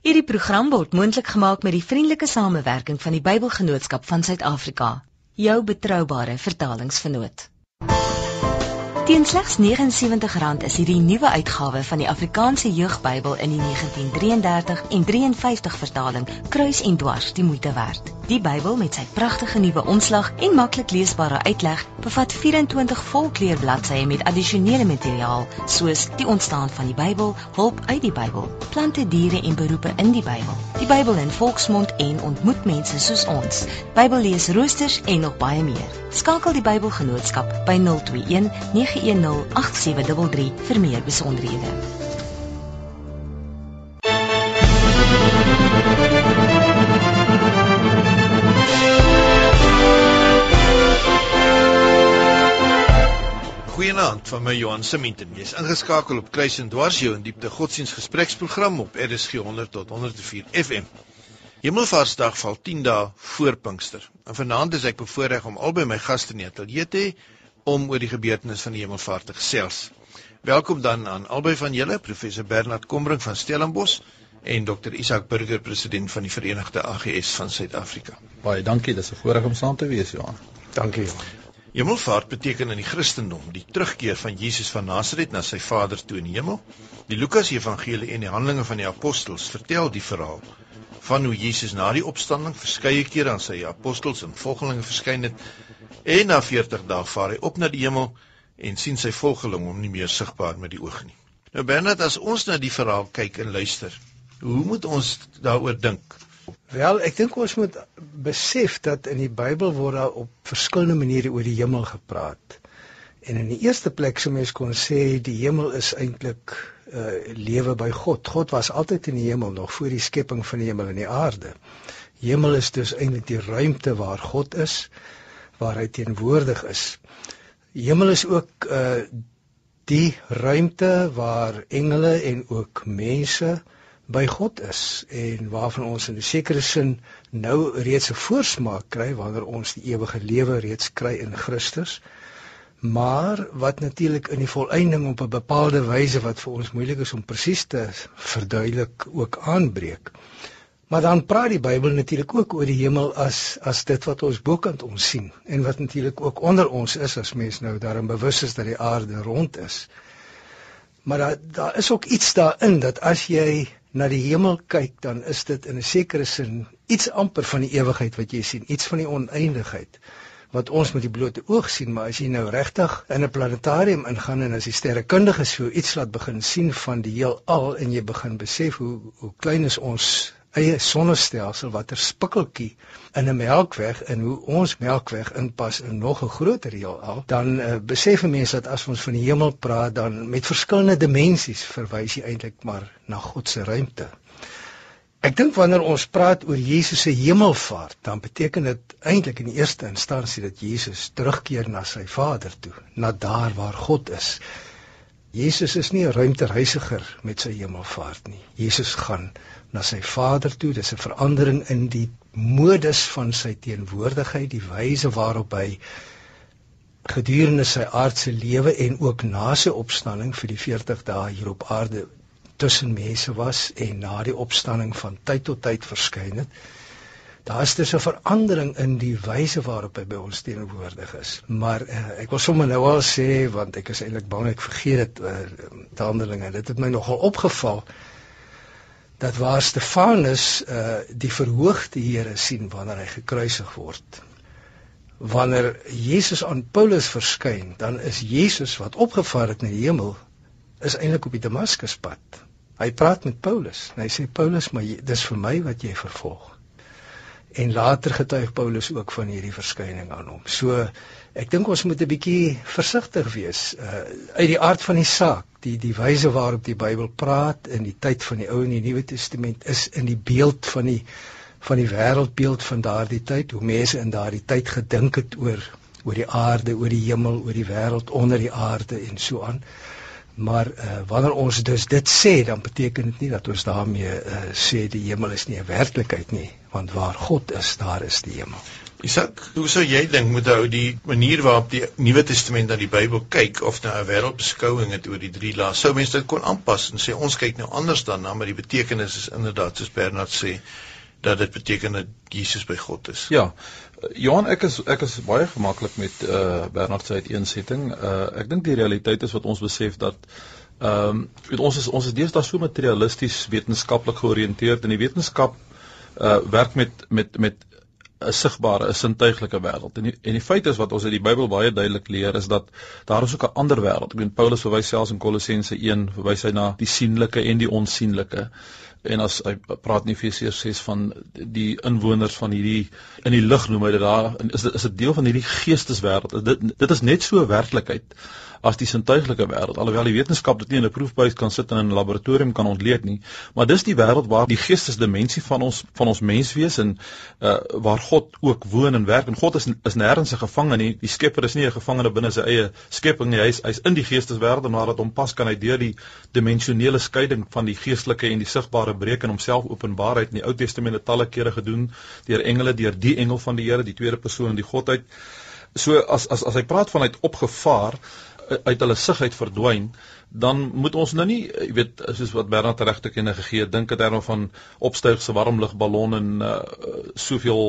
Hierdie program word moontlik gemaak met die vriendelike samewerking van die Bybelgenootskap van Suid-Afrika, jou betroubare vertalingsvernoot. Teen slegs R79 is hierdie nuwe uitgawe van die Afrikaanse Jeugbybel in die 1933 en 53 vertaling kruis en dwars die moeite werd. Die Bybel met sy pragtige nuwe omslag en maklik leesbare uitleg bevat 24 volkleur bladsye met addisionele materiaal soos die ontstaan van die Bybel, hulp uit die Bybel, plante, diere en beroepe in die Bybel, die Bybel in volksmond en ontmoet mense soos ons, Bybelleesroosters en nog baie meer. Skakel die Bybelgenootskap by 021 910 8733 vir meer besonderhede. Goeienaand van my Johan Simington. Jy's ingeskakel op Kruis en Dwars jou in diepte godsdiens gespreksprogram op RSG 100 tot 104 FM. Hemelvaartsdag val 10 dae voor Pinkster. En vanaand is ek bevoorreg om albei my gaste in die ateljee te hê om oor die gebeurtenisse van die hemelvaart te gesels. Welkom dan aan albei van julle, professor Bernard Kombrink van Stellenbosch en dokter Isak Burger, president van die Verenigde AGS van Suid-Afrika. Baie dankie, dis 'n voorreg om saam te wees, Johan. Dankie. Hemelvaart beteken in die Christendom die terugkeer van Jesus van Nasaret na sy Vader toe in die hemel. Die Lukas Evangelie en die Handelinge van die Apostels vertel die verhaal van hoe Jesus na die opstanding verskeie kere aan sy apostels en volgelinge verskyn het en na 40 dae vaar hy op na die hemel en sien sy volgelinge hom nie meer sigbaar met die oog nie. Nou Bernard, as ons na die verhaal kyk en luister, hoe moet ons daaroor dink? Wel, ek dink ons moet besef dat in die Bybel word daar op verskillende maniere oor die hemel gepraat. En in die eerste plek sou mens kon sê die hemel is eintlik uh lewe by God. God was altyd in die hemel nog voor die skepping van die hemel en die aarde. Hemel is dus eintlik die ruimte waar God is, waar hy teenwoordig is. Hemel is ook uh die ruimte waar engele en ook mense uh by God is en waarvan ons in 'n sekere sin nou reeds 'n voorsmaak kry wanneer ons die ewige lewe reeds kry in Christus maar wat natuurlik in die volëinding op 'n bepaalde wyse wat vir ons moeilik is om presies te verduidelik ook aanbreek. Maar dan praat die Bybel natuurlik ook oor die hemel as as dit wat ons bokant ons sien en wat natuurlik ook onder ons is as mens nou daarin bewus is dat die aarde rond is. Maar daar daar is ook iets daarin dat as jy na die hemel kyk, dan is dit in 'n sekere sin iets amper van die ewigheid wat jy sien, iets van die oneindigheid wat ons met die blote oog sien, maar as jy nou regtig in 'n planetarium ingaan en as die sterrekundiges so iets laat begin sien van die heelal en jy begin besef hoe hoe klein is ons eie sonnestelsel watter spikkeltjie in 'n melkweg en hoe ons melkweg inpas in nog 'n groter heelal dan uh, besef mense dat as ons van die hemel praat dan met verskillende dimensies verwys jy eintlik maar na God se ruimte. Ek dink wanneer ons praat oor Jesus se hemelvaart, dan beteken dit eintlik in die eerste instansie dat Jesus terugkeer na sy Vader toe, na daar waar God is. Jesus is nie 'n ruimtereisiger met sy hemelvaart nie. Jesus gaan na sy Vader toe. Dis 'n verandering in die modus van sy teenwoordigheid, die wyse waarop hy gedurende sy aardse lewe en ook na sy opstanding vir die 40 dae hier op aarde tussen mense was en na die opstanding van tyd tot tyd verskyn het. Daar is dus 'n verandering in die wyse waarop hy by ons teenwoordig is. Maar uh, ek wil sommer nou al sê want ek is eintlik bang ek vergeet dit uh, te handelinge. Dit het my nogal opgeval dat waar Stefanus uh die verhoogde Here sien wanneer hy gekruisig word. Wanneer Jesus aan Paulus verskyn, dan is Jesus wat opgevaar het na die hemel is eintlik op die Damaskuspad. Hy praat met Paulus en hy sê Paulus, maar dis vir my wat jy vervolg. En later getuig Paulus ook van hierdie verskyning aan hom. So ek dink ons moet 'n bietjie versigtig wees uh uit die aard van die saak. Die die wyse waarop die Bybel praat in die tyd van die Ou en die Nuwe Testament is in die beeld van die van die wêreldbeeld van daardie tyd, hoe mense in daardie tyd gedink het oor oor die aarde, oor die hemel, oor die wêreld onder die aarde en so aan. Maar uh wanneer ons dus dit sê, dan beteken dit nie dat ons daarmee uh sê die hemel is nie 'n werklikheid nie, want waar God is, daar is die hemel. Isak, hoe sou jy dink moet hou die manier waarop die Nuwe Testament na die Bybel kyk of na 'n wêreldbeskouing het oor die drie lae? Sou mense dit kon aanpas en sê ons kyk nou anders daarna, maar die betekenis is inderdaad soos Bernard sê dat dit beteken dat Jesus by God is. Ja. Johan, ek is ek is baie gemaklik met uh, Bernard se uiteensetting. Uh, ek dink die realiteit is wat ons besef dat ehm um, ons is ons is deesdae so materialisties wetenskaplik georiënteerd en die wetenskap uh, werk met met met 'n sigbare, 'n sintuiglike wêreld. En die, en die feit is wat ons uit die Bybel baie duidelik leer is dat daar is ook 'n ander wêreld. Ek meen Paulus verwys selfs in Kolossense 1 verwys hy na die sienlike en die onsienlike. En as hy praat in Efesiërs 6 van die inwoners van hierdie in die lig noem hy dit daar is dit is 'n deel van hierdie geesteswêreld. Dit dit is net so werklikheid as die sintuiglike wêreld alhoewel die wetenskap dit nie in 'n proefbuis kan sit en in 'n laboratorium kan ontleed nie maar dis die wêreld waar die geestesdimensie van ons van ons menswees en uh, waar God ook woon en werk. En God is is nêrens 'n gevangene nie. Die skepper is nie 'n gevangene binne sy eie skepping nie. Hy's hy's in die geesteswêreld en waar dit hom pas kan hy deur die dimensionele skeiding van die geestelike en die sigbare breek en homself openbaarheid in die Ou Testament talle kere gedoen deur engele deur die engel van die Here die tweede persoon in die godheid. So as as as hy praat vanuit opgevaar uit hulle sig uit verdwyn, dan moet ons nou nie, jy weet, soos wat Bernard regte kenne gegee, dink in terme van opstygse warmlugballon en uh, soveel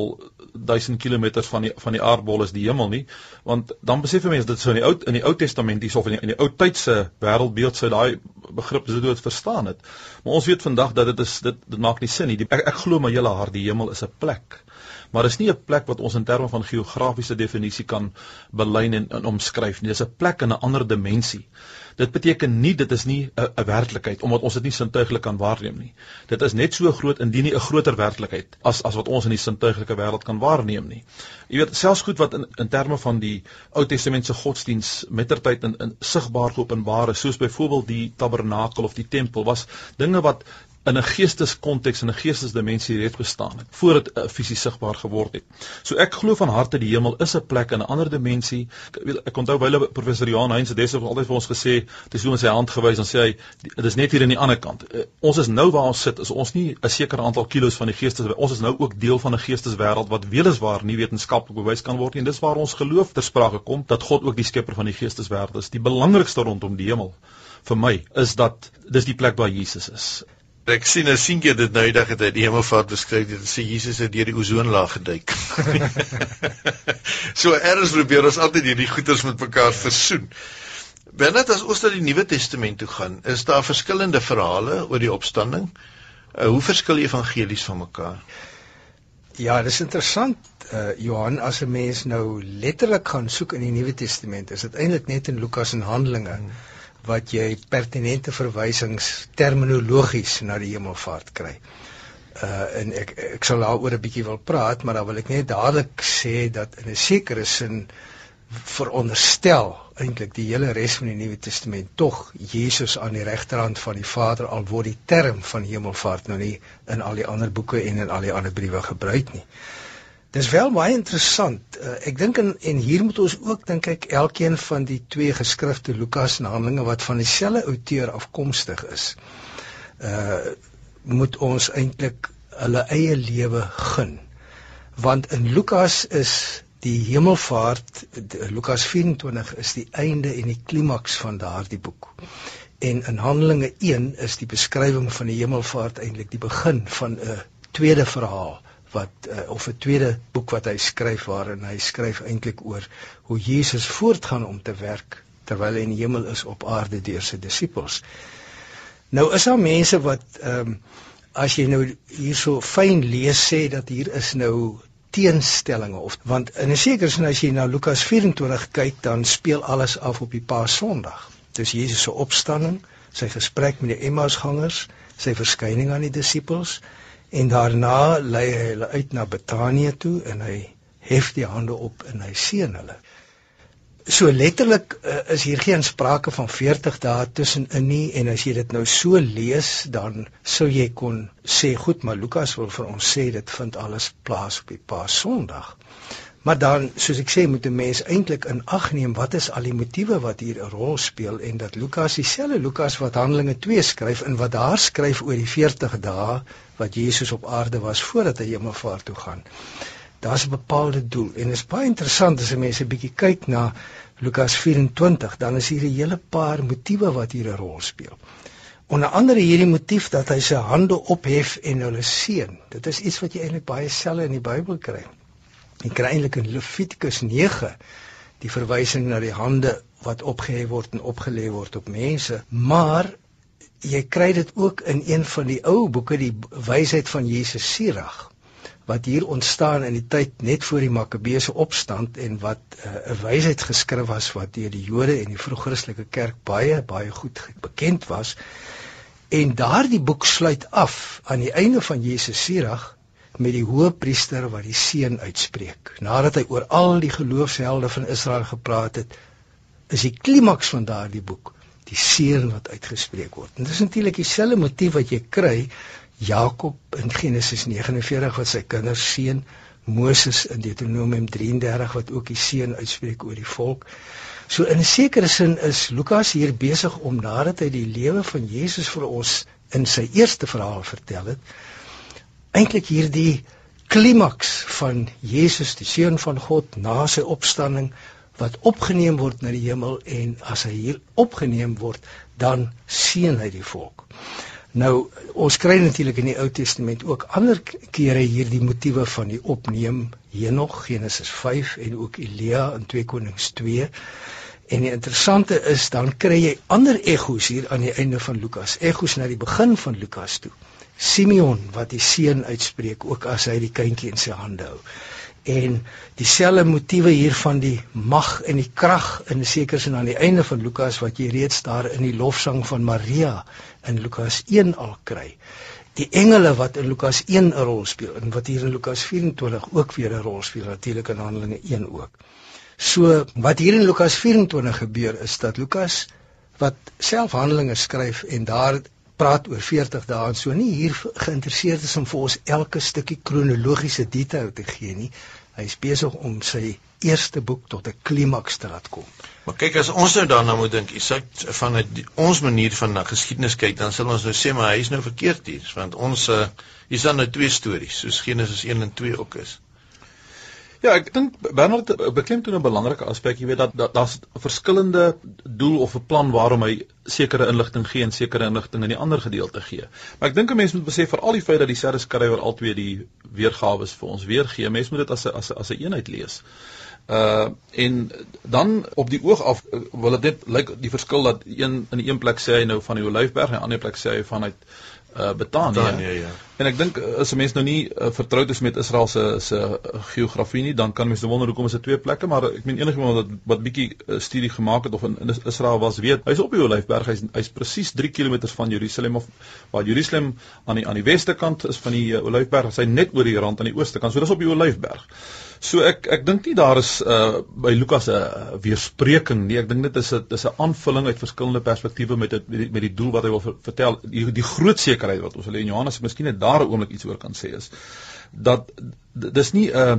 duisend kilometers van die van die aardbol is die hemel nie, want dan besef mense dit sou in die ou in die Ou Testament hiersof in die, in die ou tydse wêreldbeeld sou daai begrip sou dit verstaan het. Maar ons weet vandag dat dit is dit dit maak nie sin nie. Die, ek ek glo my hele hart die hemel is 'n plek maar is nie 'n plek wat ons in terme van geografiese definisie kan belyn en, en omskryf nie. Dis 'n plek in 'n ander dimensie. Dit beteken nie dit is nie 'n werklikheid omdat ons dit nie sintuiglik kan waarneem nie. Dit is net so groot indien nie 'n groter werklikheid as as wat ons in die sintuiglike wêreld kan waarneem nie. Jy weet selfs goed wat in in terme van die Ou Testamentiese godsdiens mettertyd in, in sigbaar geopenbaar is, soos byvoorbeeld die tabernakel of die tempel, was dinge wat in 'n geesteskonteks en 'n geestesdimensie reeds bestaan het voor dit uh, fisies sigbaar geword het. So ek glo van harte die hemel is 'n plek in 'n ander dimensie. Ek, ek onthou wyle professor Johan Heinz destyds altyd vir ons gesê, het so met sy hand gewys en sê hy dit is net hier aan die ander kant. Uh, ons is nou waar ons sit, is ons nie 'n sekere aantal kilos van die geestes ons is nou ook deel van 'n geesteswêreld wat weliswaar nie wetenskaplik bewys kan word nie. Dis waar ons geloof ter sprake kom dat God ook die skepper van die geesteswêreld is. Die belangrikste rondom die hemel vir my is dat dis die plek waar Jesus is. Ek sien 'n seentjie dit nou eendag het hy die hemelvaart beskryf dit sê Jesus het deur die ozonlaag geduik. so eers probeer ons altyd hierdie goeters met mekaar versoen. Wanneer as ons na die Nuwe Testament toe gaan, is daar verskillende verhale oor die opstanding. Uh, hoe verskil die evangelies van mekaar? Ja, dis interessant uh Johan as 'n mens nou letterlik gaan soek in die Nuwe Testament, is dit eintlik net in Lukas en Handelinge. Hmm wat jy pertinente verwysings terminologies na die hemelvaart kry. Uh en ek ek sal daaroor 'n bietjie wil praat, maar dan wil ek net dadelik sê dat in 'n sekere sin veronderstel eintlik die hele res van die Nuwe Testament tog Jesus aan die regterhand van die Vader al word die term van hemelvaart nou nie in al die ander boeke en in al die ander briewe gebruik nie. Dis wel baie interessant. Uh, ek dink en, en hier moet ons ook dink ek elkeen van die twee geskrifte Lukas en Handelinge wat van dieselfde outeur afkomstig is. Uh moet ons eintlik hulle eie lewe gun. Want in Lukas is die hemelvaart Lukas 24 is die einde en die klimaks van daardie boek. En in Handelinge 1 is die beskrywing van die hemelvaart eintlik die begin van 'n tweede verhaal wat uh, of 'n tweede boek wat hy skryf waarin hy skryf eintlik oor hoe Jesus voortgaan om te werk terwyl hy in die hemel is op aarde deur sy disippels. Nou is daar mense wat ehm um, as jy nou hierso fyn lees sê dat hier is nou teenstellinge of want in 'n sekere sin as jy na Lukas 24 kyk dan speel alles af op die Paasondag. Dis Jesus se opstanding, sy gesprek met die Emmausgangers, sy verskyning aan die disippels En daarna lei hy hulle uit na Betanië toe en hy hef die hande op en hy seën hulle. So letterlik uh, is hier geen sprake van 40 dae tussenin nie en as jy dit nou so lees dan sou jy kon sê goed maar Lukas wil vir ons sê dit vind alles plaas op die Paasondag. Maar dan soos ek sê moet 'n mens eintlik in ag neem wat is al die motiewe wat hier 'n rol speel en dat Lukas dieselfde Lukas wat Handelinge 2 skryf en wat daar skryf oor die 40 dae wat Jesus op aarde was voordat hy hemelvaart toe gaan. Daar's 'n bepaalde doel en dit is baie interessant as 'n mens 'n bietjie kyk na Lukas 24, dan is hier 'n hele paar motiewe wat hier 'n rol speel. Onder andere hierdie motief dat hy sy hande ophef en hulle seën. Dit is iets wat jy eintlik baie selde in die Bybel kry. Jy kry eintlik in Levitikus 9 die verwysing na die hande wat opgehef word en opgelê word op mense, maar jy kry dit ook in een van die ou boeke die wysheid van Jesus Sirach wat hier ontstaan in die tyd net voor die Makkabeese opstand en wat eh, 'n uh, wysheid geskryf was wat deur die Jode en die vroeg-Christelike kerk baie baie goed bekend was. En daardie boek sluit af aan die einde van Jesus Sirach met die hoëpriester wat die seën uitspreek. Nadat hy oor al die geloofshelde van Israel gepraat het, is die klimaks van daardie boek die seën wat uitgespreek word. En dis natuurlik dieselfde motief wat jy kry Jakob in Genesis 49 wat sy kinders seën, Moses in Deuteronomium 33 wat ook die seën uitspreek oor die volk. So in 'n sekere sin is Lukas hier besig om nadat hy die lewe van Jesus vir ons in sy eerste verhaal vertel het, eintlik hierdie klimaks van Jesus, die seun van God na sy opstanding wat opgeneem word na die hemel en as hy hier opgeneem word dan seën hy die volk. Nou ons kry natuurlik in die Ou Testament ook ander kere hierdie motiewe van die opneem Henog Genesis 5 en ook Elia in 2 Konings 2. En die interessante is dan kry jy ander egos hier aan die einde van Lukas. Egos na die begin van Lukas toe. Simeon wat die seën uitspreek ook as hy die kindjie in sy hande hou en dieselfde motiewe hier van die mag en die krag in seker sin aan die einde van Lukas wat jy reeds daar in die lofsang van Maria in Lukas 1 al kry. Die engele wat in Lukas 1 'n rol speel en wat hier in Lukas 24 ook weer 'n rol speel natuurlik in Handelinge 1 ook. So wat hier in Lukas 24 gebeur is dat Lukas wat self Handelinge skryf en daar praat oor 40 dae en so nie hier geïnteresseerd is om vir ons elke stukkie kronologiese detail te gee nie. Hy is besig om sy eerste boek tot 'n klimaks te laat kom. Maar kyk as ons nou daarna moet dink, is dit van die, ons manier van na geskiedenis kyk, dan sal ons nou sê maar hy is nou verkeerd hier, want ons uh, hier is dan nou twee stories, soos Genesis 1 en 2 ook is. Ja, ek dink Bernard beklemtoon 'n belangrike aspek, jy weet dat daar's da, verskillende doel of 'n plan waarom hy sekere inligting gee en sekere inligting in die ander gedeelte gee. Maar ek dink 'n mens moet besef vir al die feit dat die Serre skrywer altyd die weergawe vir ons weergee, mens moet dit as 'n as 'n as 'n eenheid lees. Uh en dan op die oog af uh, wil dit net lyk like die verskil dat een in die een plek sê hy nou van die Olyfberg en in 'n ander plek sê hy vanuit uh Betanië. Betanië ja. En ek dink uh, as 'n mens nou nie uh, vertroud is met Israel se se geografie nie, dan kan mens nou wonder hoekom is dit twee plekke, maar ek meen enigiemand wat wat bietjie uh, studie gemaak het of in, in Israel was, weet, hy's op die Olyfberg, hy's hy's presies 3 km van Jerusalem of waar Jerusalem aan die aan die weste kant is van die uh, Olyfberg, hy's net oor die rand aan die ooste kant. So dis op die Olyfberg. So ek ek dink nie daar is uh by Lukas 'n uh, weerspreking nie. Ek dink dit is 'n dis 'n aanvulling uit verskillende perspektiewe met dit met, met die doel wat hy wil vertel. Die, die groot sekerheid wat ons wil hê Johannes miskien net daar 'n oomblik iets oor kan sê is dat dis nie 'n uh,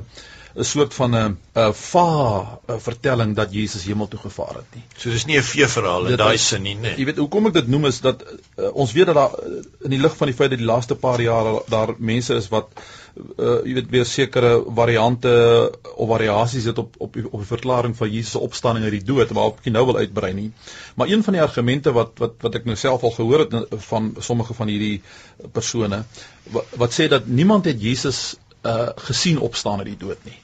'n soort van 'n 'n va vertelling dat Jesus hemel toe gevaar het nie. So dis nie 'n vee verhaal in daai sin nie, nee. Jy weet hoekom ek dit noem is dat uh, ons weet dat daar uh, in die lig van die feit dat die laaste paar jare daar mense is wat uh, jy weet weer sekere variante of variasies het op op op die verklaring van Jesus se opstanding uit die dood waarop ek nou wil uitbrei nie. Maar een van die argumente wat wat wat ek nou self al gehoor het van sommige van hierdie persone wat, wat sê dat niemand het Jesus uh gesien opstaan uit die dood nie.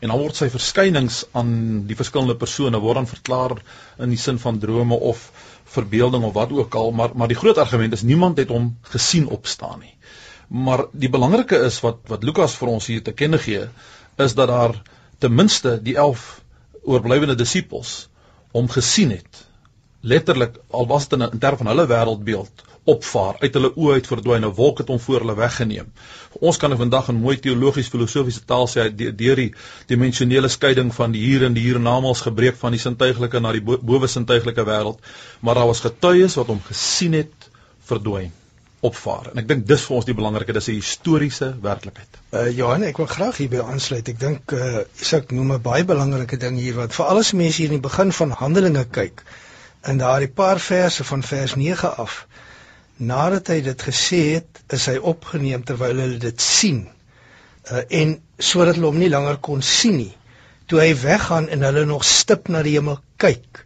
En dan word sy verskynings aan die verskillende persone word dan verklaar in die sin van drome of verbeelding of wat ook al, maar maar die groot argument is niemand het hom gesien opstaan nie. Maar die belangrike is wat wat Lukas vir ons hier te kenne gee, is dat daar ten minste die 11 oorblywende disippels hom gesien het. Letterlik al was dit in, in terme van hulle wêreldbeeld opvaar, uit hulle oë uit verdwyn, 'n wolk het hom voor hulle weggeneem. Ons kan vandag in mooi teologies filosofiese taal sê deur die dimensionele skeiding van die hier en die hiernamaals gebreek van die sintuiglike na die bowe sintuiglike wêreld, maar daar was getuies wat hom gesien het verdwyn opvaar. En ek dink dis vir ons die belangrike, dis 'n historiese werklikheid. Uh Johan, ek wil graag hierby aansluit. Ek dink uh Isak noem 'n baie belangrike ding hier wat vir alles mense hier in die begin van Handelinge kyk. In daardie paar verse van vers 9 af Nadat hy dit gesê het, is hy opgeneem terwyl hulle dit sien. uh, en sodat hulle hom nie langer kon sien nie. Toe hy weggaan en hulle nog stip na die hemel kyk.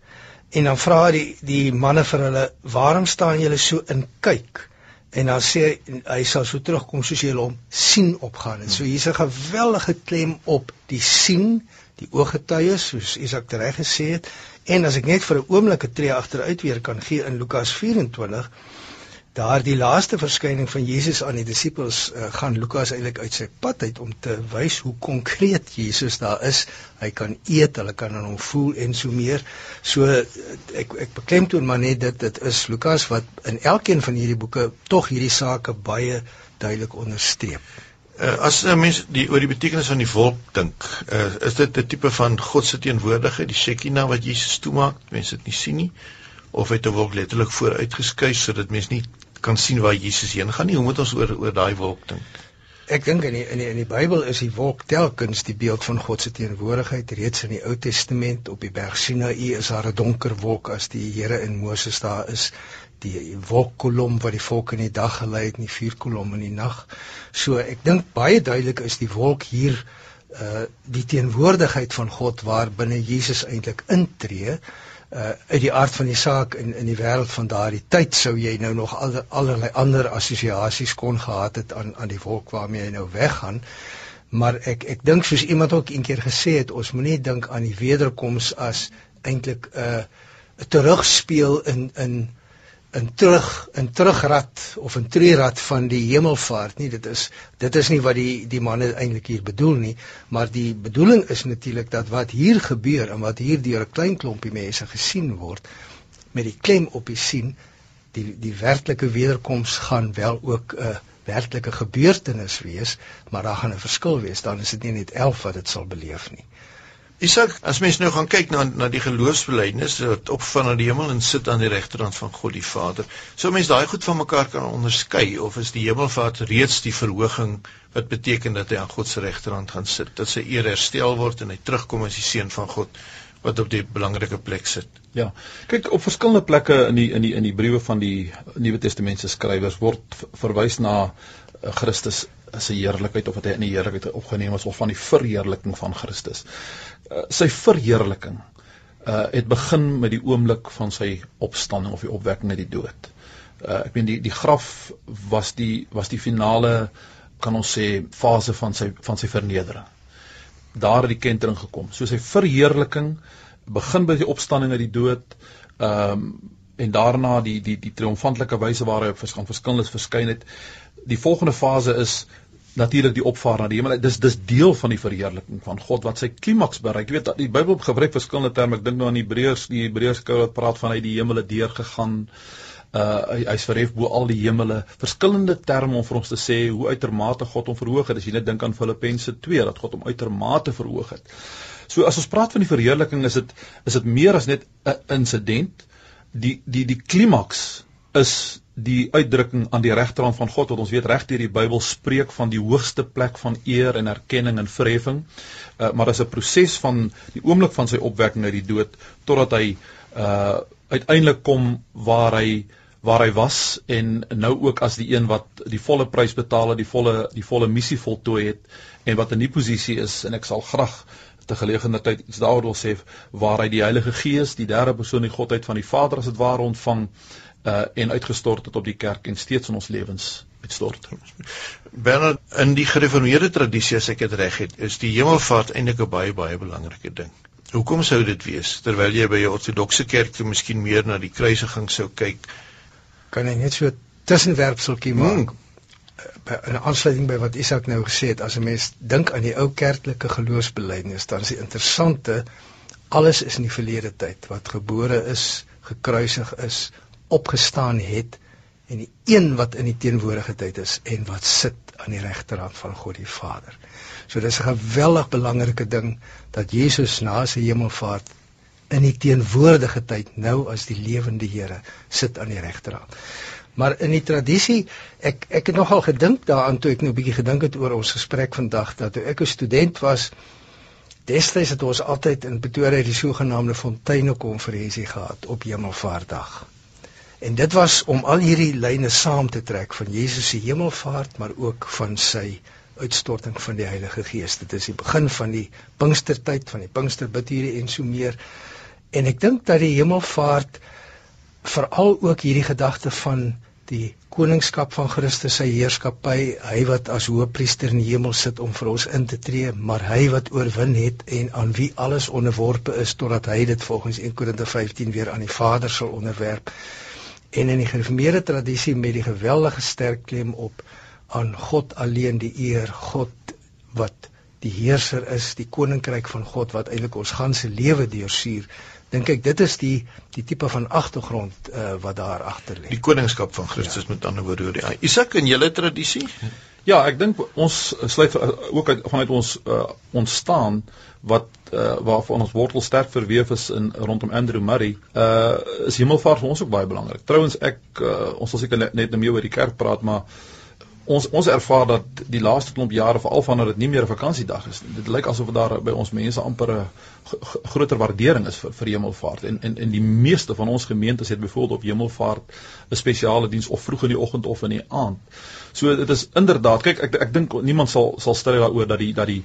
En dan vra die die manne vir hulle, "Waarom staan julle so in kyk?" En dan sê hy hy sal so terugkom soos jy hom sien opgaan. En so hier's 'n geweldige klem op die sien, die ooggetuies soos Isak reg gesê het. En as ek net vir 'n oomblik 'n tree agteruit weer kan gee in Lukas 24 daardie laaste verskyning van Jesus aan die disippels uh, gaan Lukas eintlik uit sy pad uit om te wys hoe konkreet Jesus daar is. Hy kan eet, hulle kan aan hom voel en so meer. So uh, ek ek beklemtoon maar net dit dit is Lukas wat in elkeen van hierdie boeke tog hierdie sake baie duidelik onderstreep. Uh, as 'n mens die oor die betekenis van die wolk dink, uh, is dit 'n tipe van God se teenwoordigheid, die Shekinah wat Jesus toemaak, mense dit nie sien nie of het 'n wolk letterlik vooruitgeskuif sodat mense nie kan sien waar Jesus heen gaan nie. Hoe moet ons oor oor daai wolk dink? Ek dink in die, in die in die Bybel is die wolk telkens die beeld van God se teenwoordigheid. Reeds in die Ou Testament op die berg Sinaï is daar 'n donker wolk as die Here in Moses daar is. Die wolkkolom wat die volk in die dag gelei het, en die vuurkolom in die nag. So ek dink baie duidelik is die wolk hier uh die teenwoordigheid van God waar binne Jesus eintlik intree uh uit die aard van die saak in in die wêreld van daardie tyd sou jy nou nog al, allerlei ander assosiasies kon gehad het aan aan die wolk waarmee hy nou weggaan. Maar ek ek dink soos iemand ook eendag gesê het ons moenie dink aan die wederkoms as eintlik 'n uh, terugspeel in in in terug in terugrad of 'n treerad van die hemelvaart nie. Dit is dit is nie wat die die manne eintlik hier bedoel nie maar die bedoeling is natuurlik dat wat hier gebeur en wat hier deur 'n klein klompie mense gesien word met die klem op die sien die die werklike wederkoms gaan wel ook 'n werklike gebeurtenis wees maar daar gaan 'n verskil wees. Dan is dit nie net 11 wat dit sal beleef nie Isak, as mens nou gaan kyk na na die geloofsbelijdenis wat opvang na die hemel en sit aan die regterkant van God die Vader, sou mens daai goed van mekaar kan onderskei of is die hemelvaart reeds die verhoging wat beteken dat hy aan God se regterkant gaan sit, dat sy eer herstel word en hy terugkom as die seun van God wat op die belangrike plek sit. Ja. Kyk op verskillende plekke in die in die in die briewe van die Nuwe Testament se skrywers word verwys na eh, Christus as 'n heerlikheid of wat hy in die heerlikheid opgeneem is of van die verheerliking van Christus. Uh, sy verheerliking uh het begin met die oomblik van sy opstanding of die opwekking uit die dood. Uh ek meen die die graf was die was die finale kan ons sê fase van sy van sy vernedering. Daar het die kentering gekom. So sy verheerliking begin by die opstanding uit die dood. Um en daarna die die die triomfantelike wyse waar hy op verskillende verskyn het. Die volgende fase is natuurlik die opvaar na die hemel. Dis dis deel van die verheerliking van God wat sy klimaks bereik. Jy weet die Bybel gebruik verskillende terme. Ek dink nou aan Hebreërs, die Hebreërs skou wat praat van hy die hemele deur gegaan. Uh hy, hy's verhef bo al die hemele. Verskillende terme om vir ons te sê hoe uitermate God hom verhoog het. As jy net dink aan Filippense 2 dat God hom uitermate verhoog het. So as ons praat van die verheerliking is dit is dit meer as net 'n insident. Die die die klimaks is die uitdrukking aan die regterhand van God wat ons weet reg deur die Bybel spreek van die hoogste plek van eer en erkenning en verheffing. Uh, maar dis 'n proses van die oomblik van sy opwekking uit die dood totdat hy uh uiteindelik kom waar hy waar hy was en nou ook as die een wat die volle prys betaal het, die volle die volle missie voltooi het en wat in die posisie is en ek sal graag te gelegenheid tyd iets daaroor wil sê waar hy die Heilige Gees, die derde persoon die godheid van die Vader as dit ware ontvang uh en uitgestort het op die kerk en steeds in ons lewens uitstort. Bernard in die gereformeerde tradisie as ek dit reg het, is die hemelvaart eintlik 'n baie baie belangrike ding. Hoekom sou dit wees terwyl jy by jou ortodokse kerk toe miskien meer na die kruisiging sou kyk? Kan jy net so tussenwerpseltjie maak? Hmm. In aansluiting by wat Isak nou gesê het, as 'n mens dink aan die ou kerklike geloofsbelijdenis, dan is dit interessante alles is in die verlede tyd wat gebore is, gekruisig is, opgestaan het en die een wat in die teenwoordigheid is en wat sit aan die regterhand van God die Vader. So dis 'n geweldig belangrike ding dat Jesus na sy hemelvaart in die teenwoordige tyd nou as die lewende Here sit aan die regterhand. Maar in die tradisie, ek ek het nogal gedink daaraan toe ek nou 'n bietjie gedink het oor ons gesprek vandag dat toe ek 'n student was, destyds het ons altyd in Pretoria die sogenaamde Fonteine konferensie gehad op Hemelvaartdag. En dit was om al hierdie lyne saam te trek van Jesus se hemelvaart, maar ook van sy uitstorting van die Heilige Gees. Dit is die begin van die Pinkstertyd, van die Pinksterbidure en so meer. En ek dink dat die hemelvaart veral ook hierdie gedagte van die koningskap van Christus sy heerskappy, hy wat as hoëpriester in die hemel sit om vir ons in te tree, maar hy wat oorwin het en aan wie alles onderworpe is totdat hy dit volgens 1 Korinte 15 weer aan die Vader sal onderwerp. En in die gereformeerde tradisie met die geweldige sterk klem op aan God alleen die eer, God wat die heerser is, die koninkryk van God wat eintlik ons ganse lewe deursuur dink ek dit is die die tipe van agtergrond uh, wat daar agter lê. Die koningskap van Christus ja. met ander woorde. Ja. Isak in julle tradisie? Ja, ek dink ons sluit ook uit vanuit ons uh, ontstaan wat uh, waarvan ons wortel sterk verweef is in rondom Andrew Murray. Uh is hemelvaart vir ons ook baie belangrik. Trouwens ek uh, ons sal seker net, net meer oor die kerk praat, maar ons ons ervaar dat die laaste klomp jare veral vanaf dit nie meer 'n vakansiedag is nie. Dit lyk asof daar by ons mense amper 'n groter waardering is vir, vir hemelvaart en en en die meeste van ons gemeentes het byvoorbeeld op hemelvaart 'n spesiale diens of vroeg in die oggend of in die aand. So dit is inderdaad, kyk ek ek dink niemand sal sal stry daaroor dat die dat die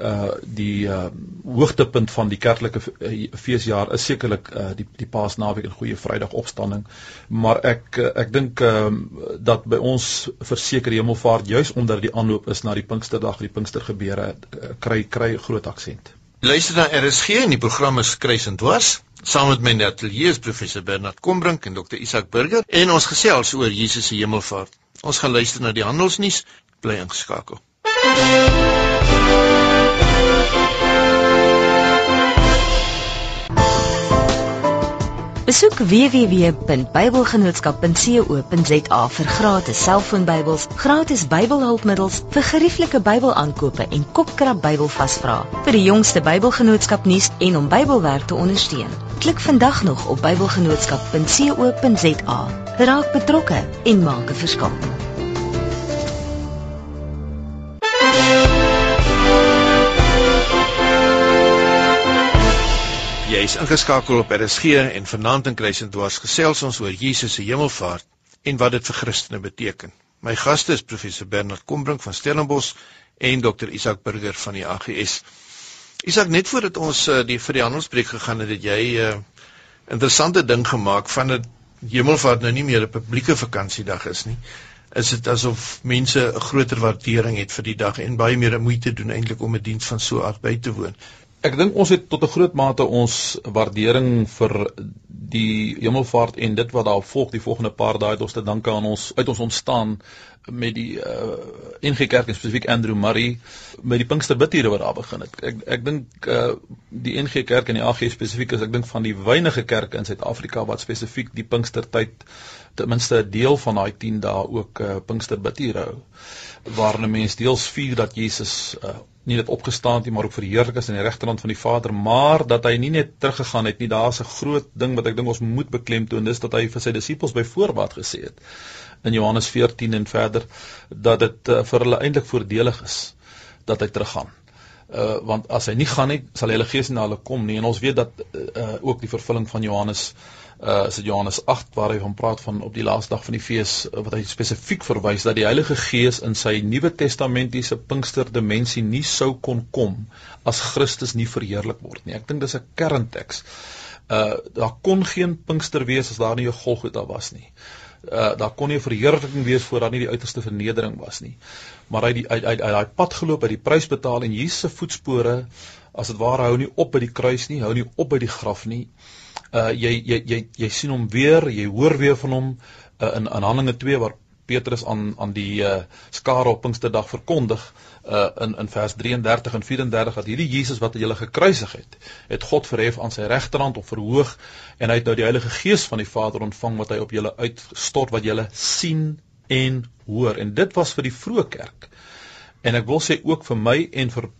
uh die uh hoogtepunt van die kerklike uh, feesjaar is sekerlik uh die die Paasnaweek en Goeie Vrydag opstanding maar ek uh, ek dink ehm uh, dat by ons verseker hemelvaart juis omdat die aanloop is na die Pinksterdag die Pinkstergebeure uh, kry kry groot aksent. Luister na RSG en die program is Kruis en Dwars saam met my atelier is professor Bernard Kombrink en dokter Isak Burger en ons gesels oor Jesus se hemelvaart. Ons gaan luister na die handelsnuus bly ingeskakel. Besoek www.bybelgenootskap.co.za vir gratis selfoonbybels, gratis Bybelhulpmiddels vir gerieflike Bybelaankope en kopkrap Bybelvasvra vir die jongste Bybelgenootskap nuus en om Bybelwerk te ondersteun. Klik vandag nog op bybelgenootskap.co.za. Raak betrokke en maak 'n verskil. Jy is ingeskakel op RSG en vanaand in Kruisendwars gesels ons oor Jesus se hemelvaart en wat dit vir Christene beteken. My gaste is professor Bernard Kombrink van Stellenbosch en dokter Isak Burger van die AGS. Isak, net voordat ons uh, die vir die handelspreek gegaan het, het jy 'n uh, interessante ding gemaak van dat hemelvaart nou nie meer 'n publieke vakansiedag is nie. Is dit asof mense 'n groter waardering het vir die dag en baie meer moeite doen eintlik om 'n diens van so 'n aard by te woon. Ek dink ons het tot 'n groot mate ons waardering vir die hemelvaart en dit wat daar volg die volgende paar dae het ons te danke aan ons uit ons ontstaan met die uh, NG Kerk en spesifiek Andrew Murray met die Pinksterbidure wat daar begin het. Ek ek dink uh, die NG Kerk en die AG spesifiek is ek dink van die weinige kerke in Suid-Afrika wat spesifiek die Pinkstertyd ten minste 'n deel van daai 10 dae ook uh, Pinksterbidure hou waar 'n mens deels vier dat Jesus uh, nie net opgestaan het nie, maar ook verheerlik is aan die regterkant van die Vader, maar dat hy nie net teruggegaan het nie. Daar's 'n groot ding wat ek dink ons moet beklemtoon, dis dat hy vir sy disippels by voorbaat gesê het in Johannes 14 en verder dat dit uh, vir hulle eintlik voordelig is dat hy teruggaan. Uh want as hy nie gaan nie, sal die Heilige Gees nie na hulle kom nie en ons weet dat uh ook die vervulling van Johannes uh is dit Johannes 8 waar hy van praat van op die laaste dag van die fees uh, wat hy spesifiek verwys dat die Heilige Gees in sy Nuwe Testamentiese Pinkster dimensie nie sou kon kom as Christus nie verheerlik word nie. Ek dink dis 'n kernteks. Uh daar kon geen Pinkster wees as daar nie 'n Golgotha was nie. Uh daar kon nie 'n verheerliking wees voor daar nie die uiterste vernedering was nie. Maar hy uit uit uit daai pad geloop, uit die prys betaal en Jesus se voetspore as dit ware hou nie op by die kruis nie, hou nie op by die graf nie uh jy jy jy jy sien hom weer, jy hoor weer van hom uh, in in Handelinge 2 waar Petrus aan aan die uh skare op Pinksterdag verkondig uh in in vers 33 en 34 dat hierdie Jesus wat hulle gekruisig het, het God verhef aan sy regterhand of verhoog en hy het nou die Heilige Gees van die Vader ontvang wat hy op julle uitstort wat julle sien en hoor en dit was vir die vroeë kerk. En ek wil sê ook vir my en vir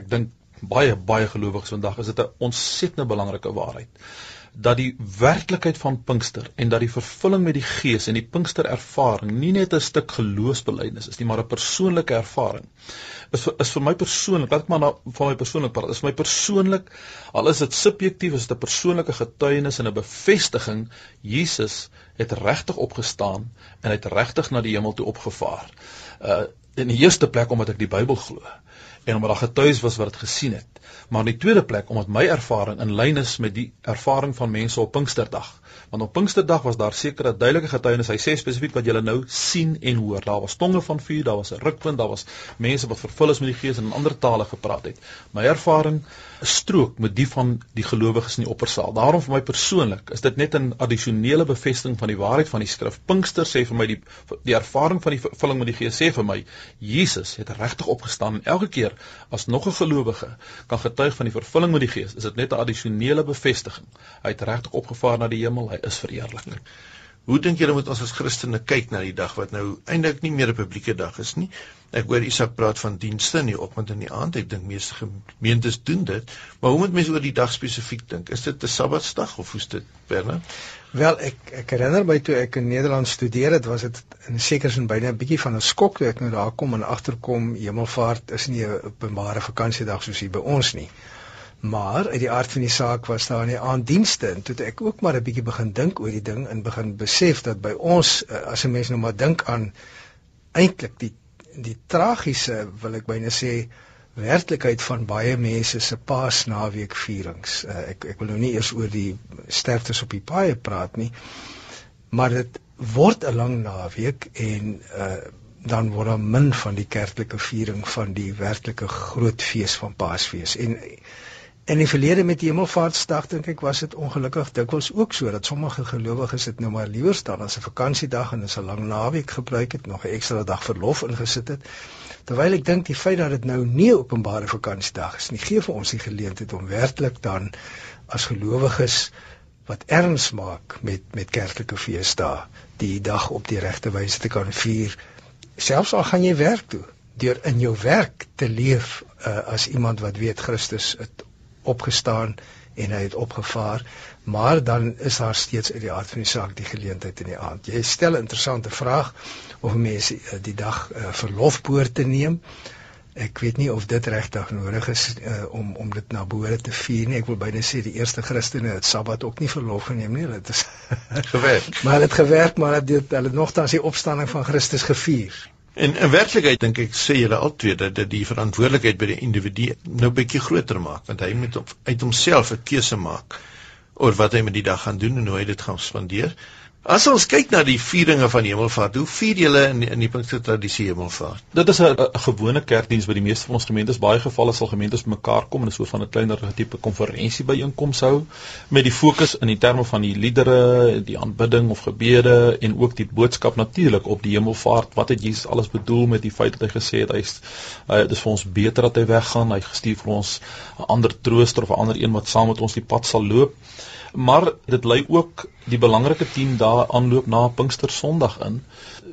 ek dink baie baie gelowiges vandag is dit 'n ontsettend belangrike waarheid dat die werklikheid van Pinkster en dat die vervulling met die Gees en die Pinkster ervaring nie net 'n stuk geloofsbelijdenis is nie, maar 'n persoonlike ervaring. Is vir, is vir my persoonlik, laat ek maar na van my persoonlik praat. Is vir my persoonlik, al is dit subjektief, is dit 'n persoonlike getuienis en 'n bevestiging Jesus het regtig opgestaan en hy het regtig na die hemel toe opgevaar. Uh In die eerste plek omdat ek die Bybel glo en omdat daar getuies was wat dit gesien het. Maar in die tweede plek omdat my ervaring in lyn is met die ervaring van mense op Pinksterdag. Want op Pinksterdag was daar sekere duidelike getuienis. Hy sê spesifiek wat julle nou sien en hoor. Daar was tonge van vuur, daar was 'n rukwind, daar was mense wat vervul is met die Gees en in ander tale gepraat het. My ervaring strook met die van die gelowiges in die oppersaal. Daarom vir my persoonlik is dit net 'n addisionele bevestiging van die waarheid van die skrif. Pinkster sê vir my die die ervaring van die vervulling met die Gees sê vir my Jesus het regtig opgestaan en elke keer as nog 'n gelowige kan getuig van die vervulling met die Gees, is dit net 'n addisionele bevestiging. Hy het regtig opgevaar na die hemel, hy is verheerlik. Hoe dink julle moet ons as Christene kyk na die dag wat nou eintlik nie meer 'n publieke dag is nie? Ek hoor Isak praat van dienste in die oggend en in die aand. Ek dink meeste gemeentes doen dit, maar hoe moet mense oor die dag spesifiek dink? Is dit 'n Sabbatsdag of hoe is dit, Bernard? Wel, ek ek herinner my toe ek in Nederland studeer het, was dit in sekere sin byna 'n bietjie van 'n skok toe ek nou daar kom en agterkom Hemelvaart is nie 'n openbare vakansiedag soos hier by ons nie. Maar uit die aard van die saak was daar nie aanddienste en toe ek ook maar 'n bietjie begin dink oor die ding en begin besef dat by ons eh, as 'n mens nou maar dink aan eintlik die die tragiese wil ek byna sê werklikheid van baie mense se paasnaweekvierings. Uh, ek ek wil nou nie eers oor die sterftes op die paaie praat nie. Maar dit word 'n lang naweek en uh dan word daar min van die kerklike viering van die werklike groot fees van Paasfees. En in die verlede met Hemelvaartsdag dink ek was dit ongelukkig dikwels ook so dat sommige gelowiges dit nou maar liewer staan as 'n vakansiedag en as 'n lang naweek gebruik het, nog 'n ekstra dag verlof ingesit het. Terwyl ek dink die feit dat dit nou nie 'n openbare vakansiedag is nie, gee vir ons die geleentheid om werklik dan as gelowiges wat erns maak met met kerklike feesdae, die dag op die regte wyse te kan vier. Selfs al gaan jy werk toe, deur in jou werk te leef uh, as iemand wat weet Christus het opgestaan en hy het opgevaar, maar dan is daar steeds uit die aard van die saak die geleentheid in die aand. Jy stel 'n interessante vraag of mense eh, die dag uh, verlofpoort te neem. Ek weet nie of dit regtig nodig is uh, om om dit na behoore te vier nie. Ek wil byna sê die eerste Christene het Sabbat ook nie verlof geneem nie. Dit is gewerk. maar dit gewerk, maar dit hulle nogtans die opstanding van Christus gevier. En in werklikheid dink ek sê julle altyd dat dit die verantwoordelikheid by die individu nou bietjie groter maak want hy moet op, uit homself 'n keuse maak oor wat hy met die dag gaan doen en hoe hy dit gaan spandeer. As ons kyk na die vieringe van Hemelvaart, hoe vier julle in in die Pinkster tradisie Hemelvaart? Dit is 'n gewone kerkdiens by die meeste van ons gemeentes. Baie gevalle sal gemeentes bymekaar kom en so van 'n kleiner tipe konferensie byeenkoms hou met die fokus in die terme van die liedere, die aanbidding of gebede en ook die boodskap natuurlik op die Hemelvaart. Wat het Jesus alles bedoel met die feit dat hy gesê het hy dis vir ons beter dat hy weggaan. Hy gestuur vir ons 'n ander trooster of 'n ander een wat saam met ons die pad sal loop maar dit lei ook die belangrike 10 dae aanloop na Pinkster Sondag in.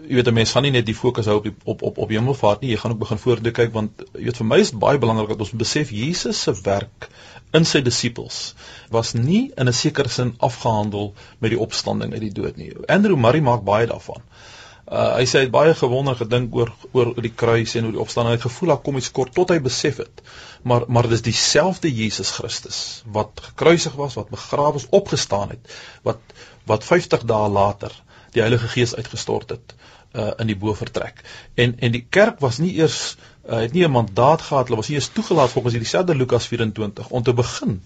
Jy weet 'n mens gaan nie net die fokus hou op die, op op op Hemelvaart nie, jy gaan ook begin voordeur kyk want jy weet vir my is baie belangrik dat ons besef Jesus se werk in sy disippels was nie in 'n sekere sin afgehandel met die opstanding uit die dood nie. Andrew Murray maak baie daarvan. Uh, hy sê hy het baie gewonder gedink oor oor die kruis en oor die opstanding. Hy het gevoel daar kom iets kort tot hy besef het. Maar maar dis dieselfde Jesus Christus wat gekruisig was, wat begrawe is, opgestaan het, wat wat 50 dae later die Heilige Gees uitgestort het uh, in die bovertrek. En en die kerk was nie eers uh, het nie 'n mandaat gehad, hulle was nie eens toegelaat volgens hierdie selfde Lukas 24 om te begin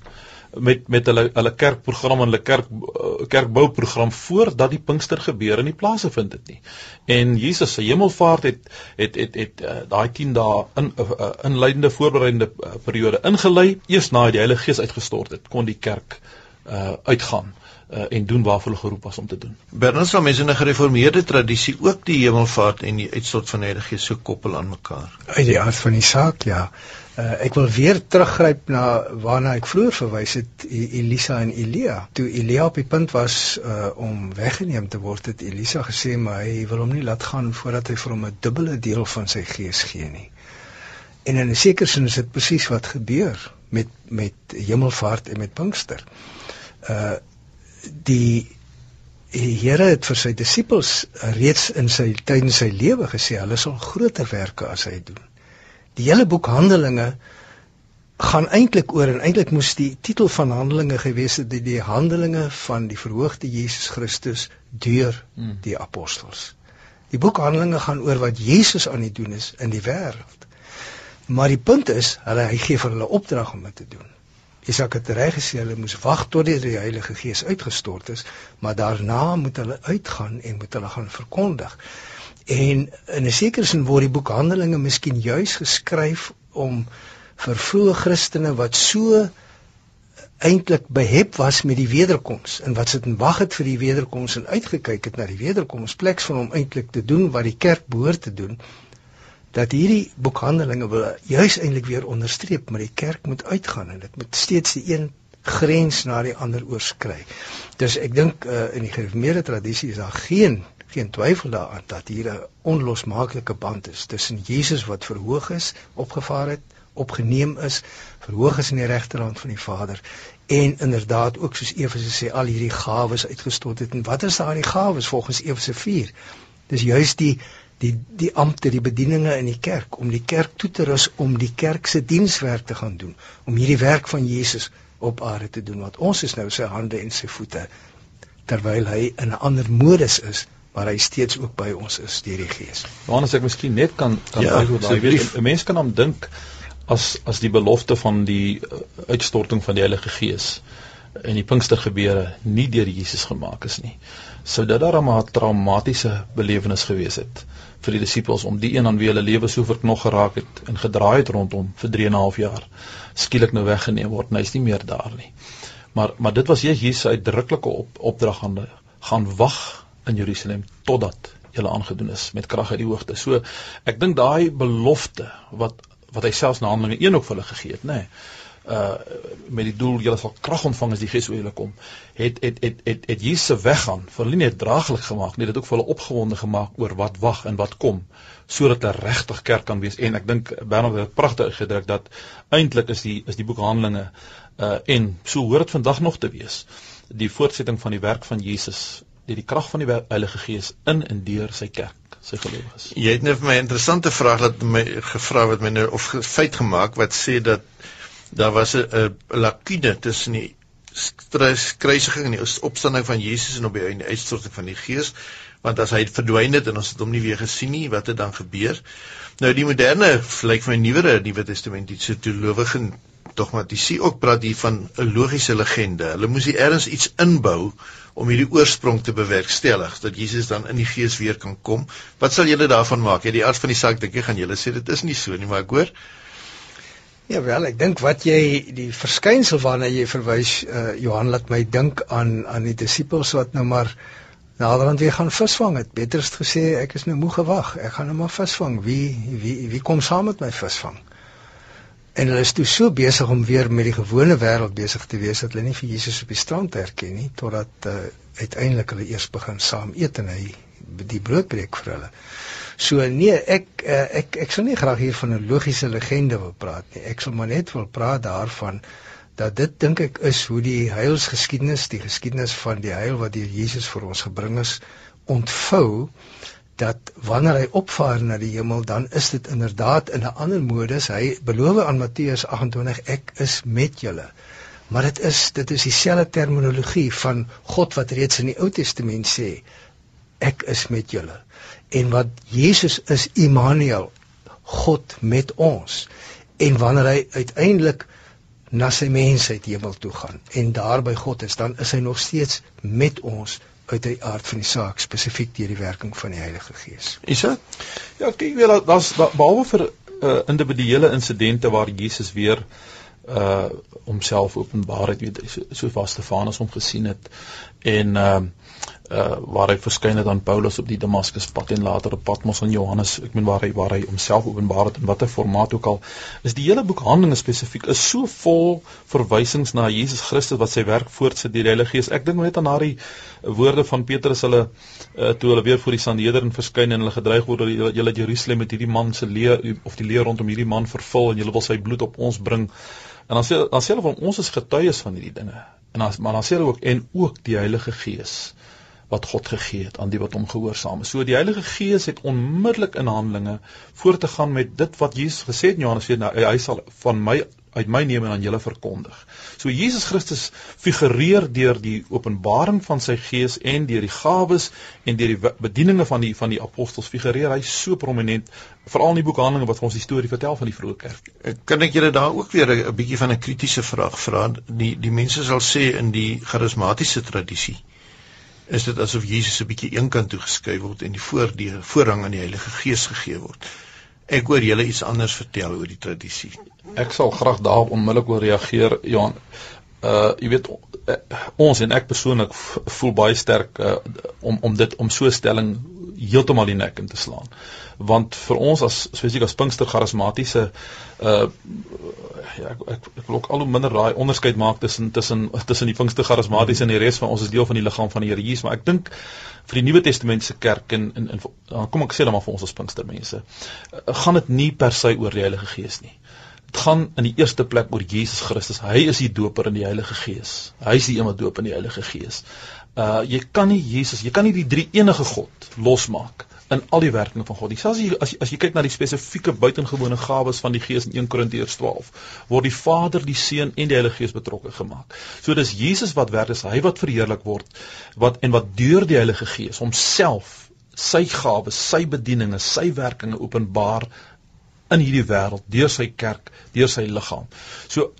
met met hulle hulle kerkprogram en hulle kerk eh, kerkbouprogram voordat die Pinkster gebeur in die plase vind dit nie. En Jesus se hemelvaart het het het het uh, daai 10 dae in uh, inleidende voorbereidende uh, periode ingelei. Eers na die Heilige Gees uitgestort het, kon die kerk uh, uitgaan uh, en doen waarvoor hulle geroep was om te doen. Bernard sal mense in 'n gereformeerde tradisie ook die hemelvaart en die uitstort van die Heilige Gees so koppel aan mekaar. Uit die aard van die saak, ja. Uh, ek wil weer teruggryp na waarna ek vroeër verwys het e Elisa en Elia. Toe Elia op die punt was uh, om weggeneem te word, het Elisa gesê maar hy wil hom nie laat gaan voordat hy vir hom 'n dubbele deel van sy gees gee nie. En in 'n sekere sin is dit presies wat gebeur met met Hemelvaart en met Pinkster. Uh die Die Here het vir sy disippels reeds in sy tydens sy lewe gesê hulle sal groter werke as hy doen die hele boek Handelinge gaan eintlik oor en eintlik moes die titel van Handelinge gewees het die, die Handelinge van die verhoogde Jesus Christus deur hmm. die apostels. Die boek Handelinge gaan oor wat Jesus aan die doen is in die wêreld. Maar die punt is, hulle hy gee vir hulle opdrag om dit te doen. Isak het reg gesê hulle moes wag tot die, die Heilige Gees uitgestort is, maar daarna moet hulle uitgaan en moet hulle gaan verkondig. En in 'n sekere sin word die boek Handelinge miskien juis geskryf om vir vroeë Christene wat so eintlik behep was met die wederkoms en wat sit en wag het vir die wederkoms en uitgekyk het na die wederkoms plek van hom eintlik te doen wat die kerk behoort te doen dat hierdie boekhandelinge wil juis eintlik weer onderstreep maar die kerk moet uitgaan en dit moet steeds die een grens na die ander oorskry. Dus ek dink uh, in die gereformeerde tradisie is daar geen geen twyfel daaraan dat hier 'n onlosmaaklike band is tussen Jesus wat verhoog is, opgevaar het, opgeneem is, verhoog is in die regterhand van die Vader en inderdaad ook soos Efese sê al hierdie gawes uitgestort het. En wat is daai gawes volgens Efese 4 dis juis die die die ampte die bedieninge in die kerk om die kerk toe te rus om die kerk se dienswerk te gaan doen om hierdie werk van Jesus op aarde te doen want ons is nou sy hande en sy voete terwyl hy in 'n ander modus is maar hy steeds ook by ons is deur die gees. Johannes ek miskien net kan kan ja, uitloop daai weet 'n mens kan hom dink as as die belofte van die uh, uitstorting van die Heilige Gees en die Pinkstergebeure nie deur Jesus gemaak is nie sou dit dan 'n traumatiese belewenis gewees het vir die disippels om die een aan wie hulle lewe so verknog geraak het en gedraai het rondom vir 3 en 'n half jaar skielik nou weggeneem word en hy's nie meer daar nie. Maar maar dit was Jesus uitdruklike op, opdrag aan gaan wag in Jerusalem totdat julle aangedoen is met krag uit die hoogte. So ek dink daai belofte wat wat hy selfs na Handelinge 1 ook vir hulle gegee het, nê. Nee, uh met die doel julle sal krag ontvang as die Gees oor julle kom. Het het het het het Jesus se weggaan vir hulle net draaglik gemaak, net dit ook vir hulle opgewonde gemaak oor wat wag en wat kom sodat 'n regtig kerk kan wees en ek dink Bernard het pragtig gedruk dat eintlik is die is die boek Handelinge uh en so hoort dit vandag nog te wees die voortsetting van die werk van Jesus deur die krag van die Heilige Gees in en deur sy kerk sy gelowiges. Jy het net vir my 'n interessante vraag laat my gevra wat my nou of feit gemaak wat sê dat daar was 'n lakune tussen die kruisiging en die opstanding van Jesus en op die einde uitstorting van die Gees want as hy verdwyn het en ons het hom nie weer gesien nie wat het dan gebeur nou die moderne lyk vir my nuwere nuwe testament iets so teologige dogmatisie ook praat hier van 'n logiese legende hulle moes hier ergens iets inbou om hierdie oorsprong te bewerkstellig dat Jesus dan in die gees weer kan kom. Wat sal julle daarvan maak? Ja, die aard van die saak dink ek gaan julle sê dit is nie so nie, maar ek hoor Ja wel, ek dink wat jy die verskynsel waarna jy verwys uh, Johan laat my dink aan aan die disippels wat nou maar naderhand weer gaan visvang het. Beter is gesê ek is nou moeg gewag. Ek gaan nou maar visvang. Wie wie wie kom saam met my visvang? En hulle is toe so besig om weer met die gewone wêreld besig te wees dat hulle nie vir Jesus op die strand herken nie totdat uh, uiteindelik hulle eers begin saam eet en hy die brood breek vir hulle. So nee, ek uh, ek ek sal nie graag hier van 'n logiese legende wil praat nie. Ek sal maar net wil praat daarvan dat dit dink ek is hoe die heilsgeskiedenis, die geskiedenis van die heil wat deur Jesus vir ons gebring is, ontvou dat wanneer hy opvaar na die hemel dan is dit inderdaad in 'n ander modus. Hy beloof aan Matteus 28 ek is met julle. Maar dit is dit is dieselfde terminologie van God wat reeds in die Ou Testament sê ek is met julle. En wat Jesus is Immanuel God met ons. En wanneer hy uiteindelik na sy mensheid hemel toe gaan en daar by God is dan is hy nog steeds met ons uit die aard van die saak spesifiek deur die werking van die Heilige Gees. Isa? Ja, kyk weer daar's behalwe vir uh, individuele insidente waar Jesus weer uh homself openbaar het, weet so, so was Stefanus hom gesien het en uh uh waar hy verskyn het aan Paulus op die Damaskuspad en later op Patmos aan Johannes. Ek meen waar hy waar hy homself openbaar het in watter formaat ook al. Is die hele boek Handelinge spesifiek is so vol verwysings na Jesus Christus wat sy werk voortsit deur die Heilige Gees. Ek dink net aan daai woorde van Petrus hulle uh, toe hulle weer voor die Sanhedrin verskyn en hulle gedreig word dat julle Jerusalem met hierdie man se leer of die leer rondom hierdie man vervul en julle wil sy bloed op ons bring. En dan sê dan sê hulle van ons is getuies van hierdie dinge. En dan maar dan sê hulle ook en ook die Heilige Gees wat God gegee het aan die wat hom gehoorsaam is. So die Heilige Gees het onmiddellik in Handelinge voort te gaan met dit wat Jesus gesê het in Johannes 4, nou, hy sal van my uit my neem en aan julle verkondig. So Jesus Christus figureer deur die openbaring van sy gees en deur die gawes en deur die bedieninge van die van die apostels figureer hy so prominent veral in die boek Handelinge wat ons die storie vertel van die vroeë kerk. Kan ek julle daar ook weer 'n bietjie van 'n kritiese vraag vra? Die die mense sal sê in die charismatiese tradisie is dit asof Jesus 'n bietjie eenkant toe geskuif word en die voordeel voorrang aan die Heilige Gees gegee word. Ek hoor julle iets anders vertel oor die tradisie. Ek sal graag daarop onmiddellik oor reageer, Johan. Uh jy weet uh, ons en ek persoonlik voel baie sterk uh, om om dit om so 'n stelling heeltemal die nek in te slaan. Want vir ons as spesifiek as Pinkster charismatiese uh ja ek ek, ek wil ook al hoe minder daai onderskeid maak tussen tussen tussen die Pinkster charismatiese en die res van ons is deel van die liggaam van die Here Jesus, maar ek dink vir die Nuwe Testamentiese kerk en in in kom ek sê dan maar vir ons as Pinkstermense, uh, gaan dit nie per se oor die Heilige Gees nie. Dit gaan in die eerste plek oor Jesus Christus. Hy is die doper in die Heilige Gees. Hy is die een wat doop in die Heilige Gees. Uh jy kan nie Jesus, jy kan nie die drie enige God losmaak in al die werkinge van God. Selfs as jy as jy kyk na die spesifieke buitengewone gawes van die Gees in 1 Korintiërs 12, word die Vader, die Seun en die Heilige Gees betrokke gemaak. So dis Jesus wat werk, dis hy wat verheerlik word, wat en wat deur die Heilige Gees homself sy gawes, sy bedieninge, sy werkinge openbaar in hierdie wêreld deur sy kerk, deur sy liggaam. So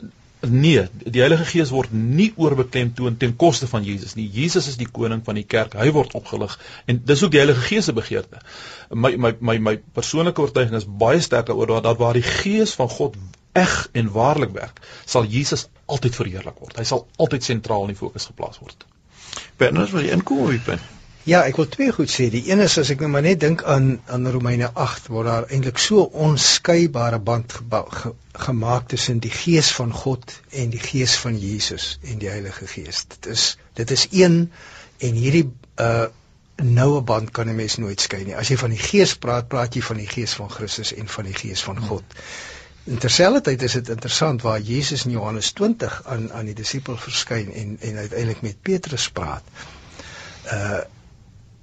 Nee, die Heilige Gees word nie oorbeklemtoon ten koste van Jesus nie. Jesus is die koning van die kerk. Hy word opgelig en dis ook die Heilige Gees se begeerte. My my my my persoonlike oortuiging is baie sterk oor dat waar die Gees van God eg en waarlik werk, sal Jesus altyd verheerlik word. Hy sal altyd sentraal in die fokus geplaas word. Bernard, wil jy inkom op die punt? Ja, ek wil twee goed sê. Die een is as ek nou maar net dink aan aan Romeine 8 waar daar eintlik so onskeibare band ge, gemaak tussen die gees van God en die gees van Jesus en die Heilige Gees. Dit is dit is een en hierdie uh noue band kan 'n mens nooit skei nie. As jy van die gees praat, praat jy van die gees van Christus en van die gees van God. In terselfdertyd is dit interessant waar Jesus in Johannes 20 aan aan die disipel verskyn en en uiteindelik met Petrus praat. Uh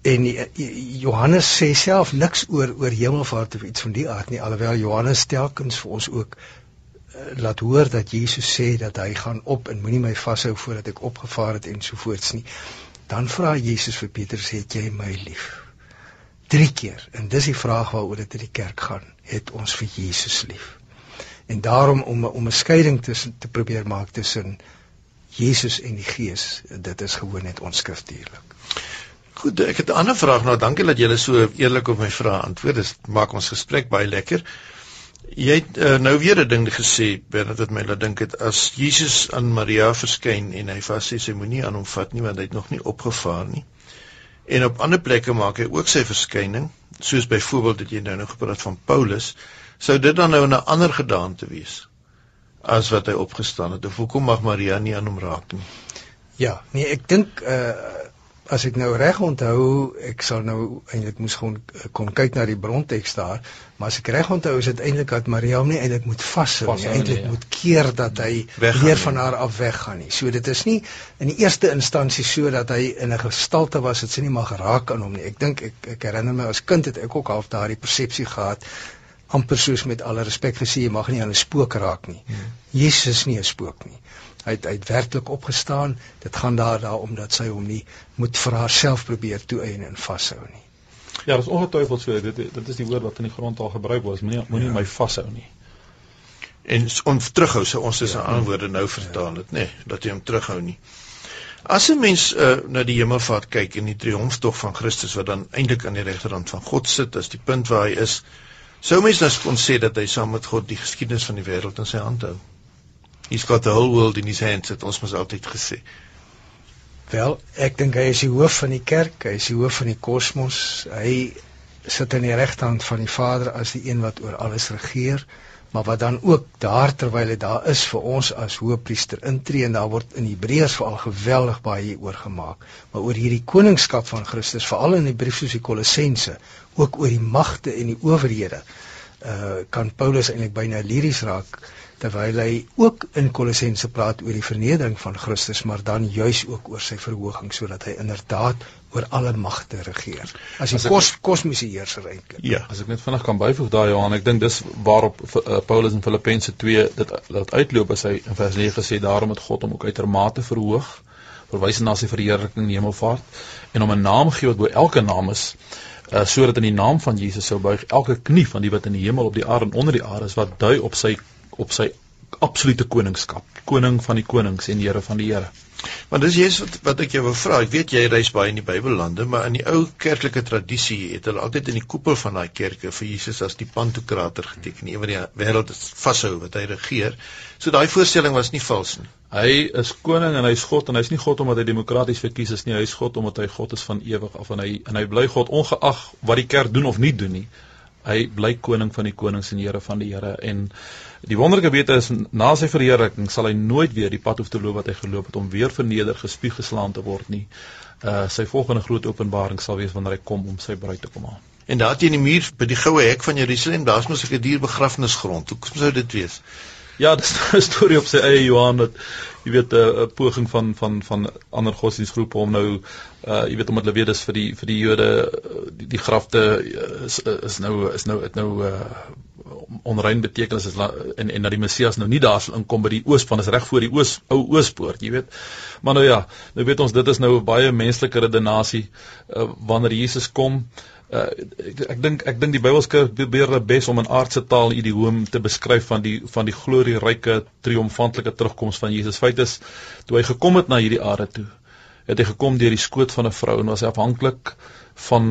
en Johannes sê self niks oor oor hemelvaart of iets van die aard nie alhoewel Johannes telkens vir ons ook uh, laat hoor dat Jesus sê dat hy gaan op en moenie my vashou voordat ek opgevaar het en so voorts nie. Dan vra Jesus vir Petrus het jy my lief? Drie keer. En dis die vraag waaroor dit in die kerk gaan. Het ons vir Jesus lief? En daarom om om 'n skeiding tussen te probeer maak tussen Jesus en die Gees dit is gewoon net onskriftuurlik Goed, ek het 'n ander vraag nou. Dankie dat julle so eerlik op my vrae antwoord. Dit maak ons gesprek baie lekker. Jy het uh, nou weer 'n ding gesê, Bernard, wat my laat dink het as Jesus aan Maria verskyn en hy vas sê sy moenie aan hom vat nie want hy het nog nie opgevaar nie. En op ander plekke maak hy ook sy verskyning, soos byvoorbeeld dat jy nou nog gepraat van Paulus, sou dit dan nou 'n ander gedaante wees as wat hy opgestaan het. Hoekom mag Maria nie aan hom raak nie? Ja, nee, ek dink uh as ek nou reg onthou, ek sal nou eintlik moes gewoon eh, kon kyk na die bronteks daar, maar as ek reg onthou is dit eintlik dat Maria hom nie eintlik moet vashou nie, eintlik ja. moet keer dat hy weer van haar af weggaan nie. So dit is nie in die eerste instansie so dat hy in 'n gestalte was dat sy nie mag raak aan hom nie. Ek dink ek ek herinner my as kind het ek ook half daardie persepsie gehad amper soos met alle respek gesê jy mag nie aan 'n spook raak nie. Hmm. Jesus is nie 'n spook nie hy het uitwerklik opgestaan. Dit gaan daar daaroor dat sy hom nie moet vir haarself probeer toeëien en vashou nie. Ja, dit is ongetwyfeld so. Dit dit is die woord wat in die grond al gebruik word. Moenie moenie ja. my vashou nie. En om terughou, so ons is 'n ja. ander woorde nou vertaal dit, nê, nee, dat jy hom terughou nie. As 'n mens uh, na die hemelvaart kyk en die triomftog van Christus wat dan eintlik aan die regterhand van God sit, as die punt waar hy is, sou mens dan kon sê dat hy saam met God die geskiedenis van die wêreld in sy hand hou. He's got the whole world in his hands, het ons mos altyd gesê. Wel, ek dink hy is die hoof van die kerk, hy is die hoof van die kosmos. Hy sit aan die regterhand van die Vader as die een wat oor alles regeer, maar wat dan ook daar terwyl hy daar is vir ons as hoëpriester intree en daar word in Hebreërs veral geweldig baie hieroor gemaak, maar oor hierdie koningskap van Christus, veral in die brief soos die Kolossense, ook oor die magte en die owerhede uh kan Paulus eintlik byna liries raak terwyl hy ook in Kolossense praat oor die vernedering van Christus maar dan juis ook oor sy verhoging sodat hy inderdaad oor alle magte regeer. As die kos kosmiese heerser eintlik. Ja, as ek net vinnig kan byvoeg daai Johan, ek dink dis waarop uh, Paulus in Filippense 2 dit laat uitloop as hy in vers 9 sê daarom het God hom ook uitermate verhoog verwys na sy verheerliking in die hemelvaart en om 'n naam gee wat bo elke naam is uh, sodat in die naam van Jesus sou buig elke knie van die wat in die hemel op die aarde en onder die aarde is wat dui op sy op sy absolute koningskap, koning van die konings en Here van die Here. Want dis Jesus wat wat ek jou wou vra. Ek weet jy reis baie in die Bybellande, maar in die ou kerklike tradisie het hulle altyd in die koepel van daai kerke vir Jesus as die pantokrator geteken, een wat die wêreld vashou wat hy regeer. So daai voorstelling was nie vals nie. Hy is koning en hy's God en hy's nie God omdat hy demokraties verkies is nie, hy's God omdat hy God is van ewig af en hy en hy bly God ongeag wat die kerk doen of nie doen nie. Hy bly koning van die konings en Here van die Here en Die wonderlike wete is na sy verheerliking sal hy nooit weer die pad hoef te loop wat hy geloop het om weer verneder, gespieg, geslaan te word nie. Uh sy volgende groot openbaring sal wees wanneer hy kom om sy bruid te kom haal. En daar teen die muur by die goue hek van Jerusalem, daar's mos 'n dier begrafnisgrond. Hoe sou dit wees? Ja, dis 'n storie op sy eie Johan dat jy weet 'n poging van van van ander godsdienstgroepe om nou uh jy weet omdat hulle weet dis vir die vir die Jode die, die grafte is is nou is nou het nou uh onrein betekenis is en en dat die Messias nou nie daar sal inkom by die oos van is reg voor die oos ou oospoort, jy weet. Maar nou ja, nou weet ons dit is nou 'n baie menslike redenasie uh, wanneer Jesus kom. Uh, ek ek dink ek dink die Bybelskryf probeer dit bes om in aardse taal idioom te beskryf van die van die glorieryke triomfantelike terugkoms van Jesus. Feit is toe hy gekom het na hierdie aarde toe, het hy gekom deur die skoot van 'n vrou en was afhanklik van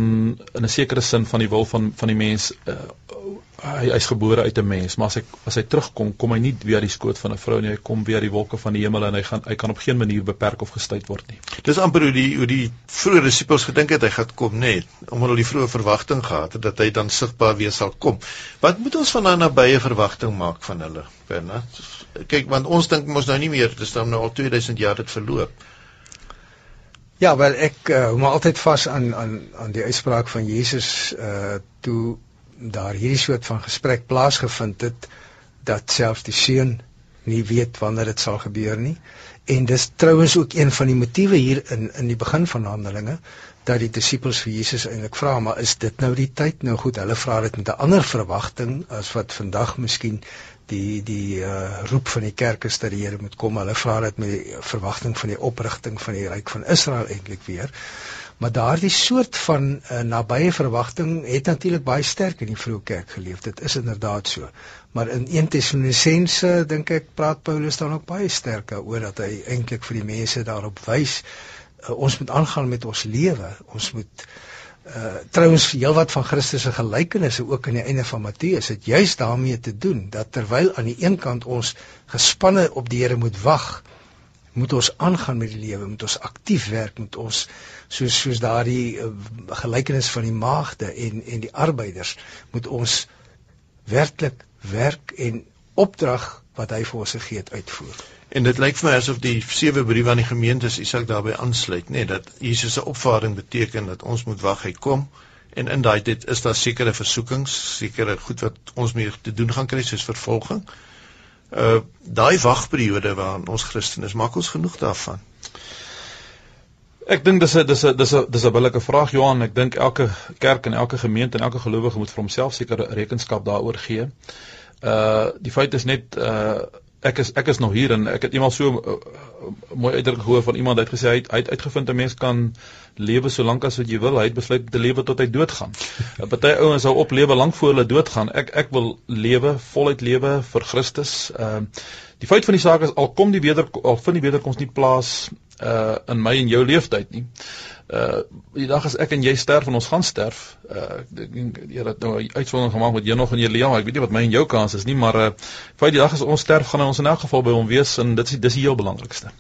in 'n sekere sin van die wil van van die mens uh, hy hy's gebore uit 'n mens, maar as hy as hy terugkom, kom hy nie weer die skoot van 'n vrou nie, hy kom weer die wolke van die hemel en hy gaan hy kan op geen manier beperk of gestuit word nie. Dis amper hoe die hoe die vroeë disippels gedink het hy gaan kom net, omdat hulle die vroeë verwagting gehad het dat hy dan sigbaar weer sal kom. Wat moet ons van daai nabye verwagting maak van hulle, Bernard? Kyk, want ons dink mos nou nie meer, dis dan nou al 2000 jaar het verloop. Ja, wel ek uh, hou maar altyd vas aan aan aan die uitspraak van Jesus uh toe daar hierdie soort van gesprek plaasgevind het dat selfs die seun nie weet wanneer dit sal gebeur nie. En dis trouens ook een van die motiewe hier in in die begin van Handelinge dat die disippels vir Jesus eintlik vra, maar is dit nou die tyd? Nou goed, hulle vra dit met 'n ander verwagting as wat vandag miskien die die uh, roep van die kerk is dat die Here moet kom. Hulle vra dit met die verwagting van die oprigting van die ryk van Israel eintlik weer. Maar daardie soort van uh, nabye verwagting het natuurlik baie sterk in die vroeë kerk geleef. Dit is inderdaad so. Maar in 1 Tessalonisense dink ek praat Paulus dan ook baie sterker oor dat hy eintlik vir die mense daarop wys uh, ons moet aangaan met ons lewe. Ons moet uh trouens heelwat van Christus se gelykenisse ook aan die einde van Matteus het juis daarmee te doen dat terwyl aan die een kant ons gespanne op die Here moet wag, moet ons aangaan met die lewe, moet ons aktief werk, moet ons soos soos daardie uh, gelykenis van die maagde en en die arbeiders moet ons werklik werk en opdrag wat hy vir ons gegee het uitvoer. En dit lyk vir my asof die sewe briewe aan die gemeentes Isak daarbey aansluit, nê, nee, dat Jesus se opvaarding beteken dat ons moet wag hy kom en in daai tyd is daar sekere versoekings, sekere goed wat ons mee te doen gaan kry soos vervolging. Uh daai wagperiode waarin ons Christen is, maak ons genoeg daarvan. Ek dink dis 'n dis 'n dis 'n dis 'n billike vraag Johan. Ek dink elke kerk en elke gemeente en elke gelowige moet vir homself seker rekenskap daaroor gee. Uh die feit is net uh ek is ek is nog hier en ek het eendag so uh, mooi uitdrukking gehoor van iemand wat gesê hy het uit, uitgevind 'n mens kan lewe so lank as wat jy wil. Hy het besluit te lewe tot hy doodgaan. Party ouens sou op lewe lank voor hulle doodgaan. Ek ek wil lewe, voluit lewe vir Christus. Ehm uh, die feit van die saak is al kom die weder al vind die wederkoms nie plaas uh in my en jou leeftyd nie. Uh die dag as ek en jy sterf en ons gaan sterf, uh ek dink jy het nou 'n uitsondering gemaak met Henog en Elia, ek weet nie wat my en jou kans is nie, maar uh feit die dag as ons sterf gaan ons in elk geval by hom wees en dit is dis die heel belangrikste.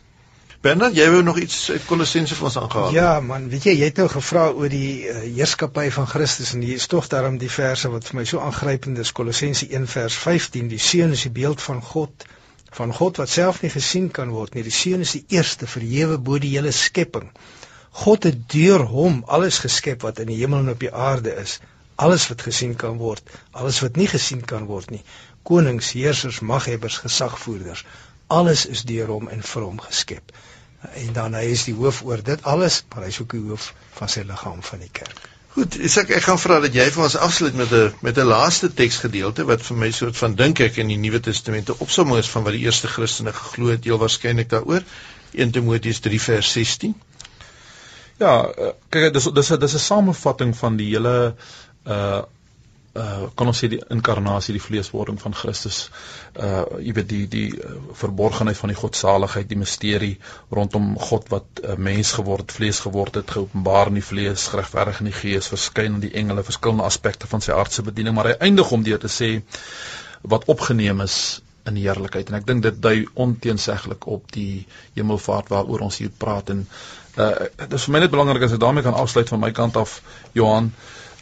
Bernard, jy wou nog iets uit Kolossense vir ons aangehaal. Ja, man, weet jy, jy het nou gevra oor die uh, heerskappy van Christus en hier is tog daarom die verse wat vir my so aangrypend is, Kolossense 1 vers 15, die seun is die beeld van God van God wat self nie gesien kan word nie. Die seun is die eerste verhewe bo die hele skepping. God het deur hom alles geskep wat in die hemel en op die aarde is. alles wat gesien kan word, alles wat nie gesien kan word nie. Konings, heersers, maghebbers, gesagvoerders, alles is deur hom en vir hom geskep. En dan hy is die hoof oor dit alles, maar hy is ook die hoof van sy liggaam van die kerk. Goed, ek ek gaan vra dat jy vir ons afsluit met 'n met 'n laaste teksgedeelte wat vir my soort van dink ek in die Nuwe Testament 'n opsomming is van wat die eerste Christene geglo het, heel waarskynlik daaroor. 1 Timoteus 3 vers 16. Ja, eh, kyk dis dis dis 'n samevatting van die hele uh uh kan ons sê die inkarnasie die vleeswording van Christus uh jy weet die die uh, verborgenheid van die godsaligheid die misterie rondom God wat uh, mens geword vlees geword het geopenbaar in die vlees geregverdig in die gees verskyn in die engele verskillende aspekte van sy aardse bediening maar hy eindig om deur te sê wat opgeneem is in die heerlikheid. En ek dink dit dui onteenseglik op die hemelvaart waaroor ons hier praat. En uh dit is vir my net belangrik as ek daarmee kan afsluit van my kant af Johan.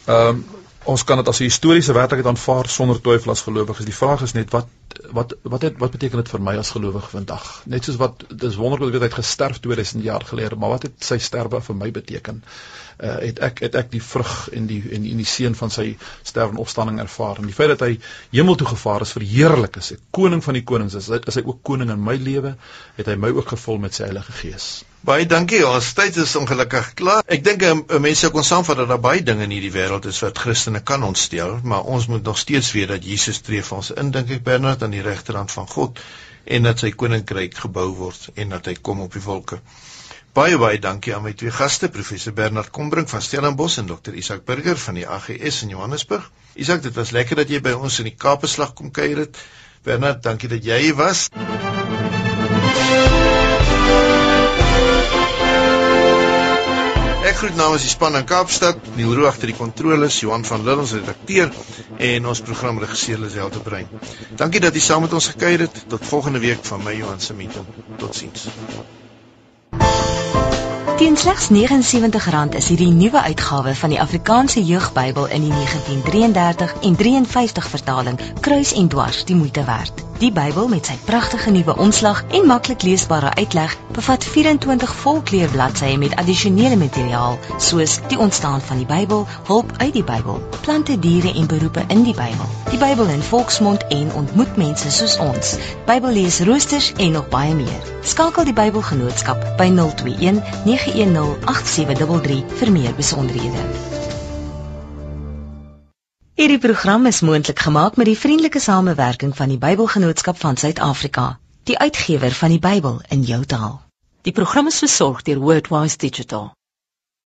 Ehm um, ons kan dit as 'n historiese werklikheid aanvaar sonder twyfel as gelowiges. Die vraag is net wat wat wat het, wat beteken dit vir my as gelowige vandag? Net soos wat dis wonderlik dat hy het gesterf 2000 jaar gelede, maar wat het sy sterwe vir my beteken? Uh, het ek het ek die vrug en die en die, die seën van sy sterwe en opstanding ervaar en die feit dat hy hemel toe gevaar is verheerlik is, 'n koning van die konings is, is hy ook koning in my lewe, het hy my ook gevul met sy Heilige Gees. Baie dankie. Ons tyd is ongelukkig klaar. Ek dink 'n mens sou kon saamvat dat daar baie dinge in hierdie wêreld is wat Christene kan ontsteel, maar ons moet nog steeds weet dat Jesus tree vir ons in, dink ek Bernard, aan die regterhand van God en dat sy koninkryk gebou word en dat hy kom op die wolke. Baie baie dankie aan my twee gaste, professor Bernard Kombrink van Stellenbosch en dokter Isak Burger van die AGS in Johannesburg. Isak, dit was lekker dat jy by ons in die Kaapeslag kom kuier het. Bernard, dankie dat jy hier was. Ek groet namens die span in Kaapstad, Neil Roo agter die kontroles, Johan van Lille ons redakteur en ons programregisseur Lisel de Bruin. Dankie dat jy saam met ons gekuier het. Tot volgende week van my Johan Semito. Totsiens. Teen slegs R79 is hierdie nuwe uitgawe van die Afrikaanse Jeugbybel in die 1933 en 53 vertaling kruis en dwars die moeite werd. Die Bybel met sy pragtige nuwe omslag en maklik leesbare uitleg bevat 24 volkleur bladsye met addisionele materiaal soos die ontstaan van die Bybel, hulp uit die Bybel, plante, diere en beroepe in die Bybel. Die Bybel in volksmond en ontmoet mense soos ons. Bybellees roosters en nog baie meer. Skakel die Bybelgenootskap by 021 910 8733 vir meer besonderhede. Hierdie program is moontlik gemaak met die vriendelike samewerking van die Bybelgenootskap van Suid-Afrika, die uitgewer van die Bybel in jou taal. Die program is versorg deur Wordwise Digital.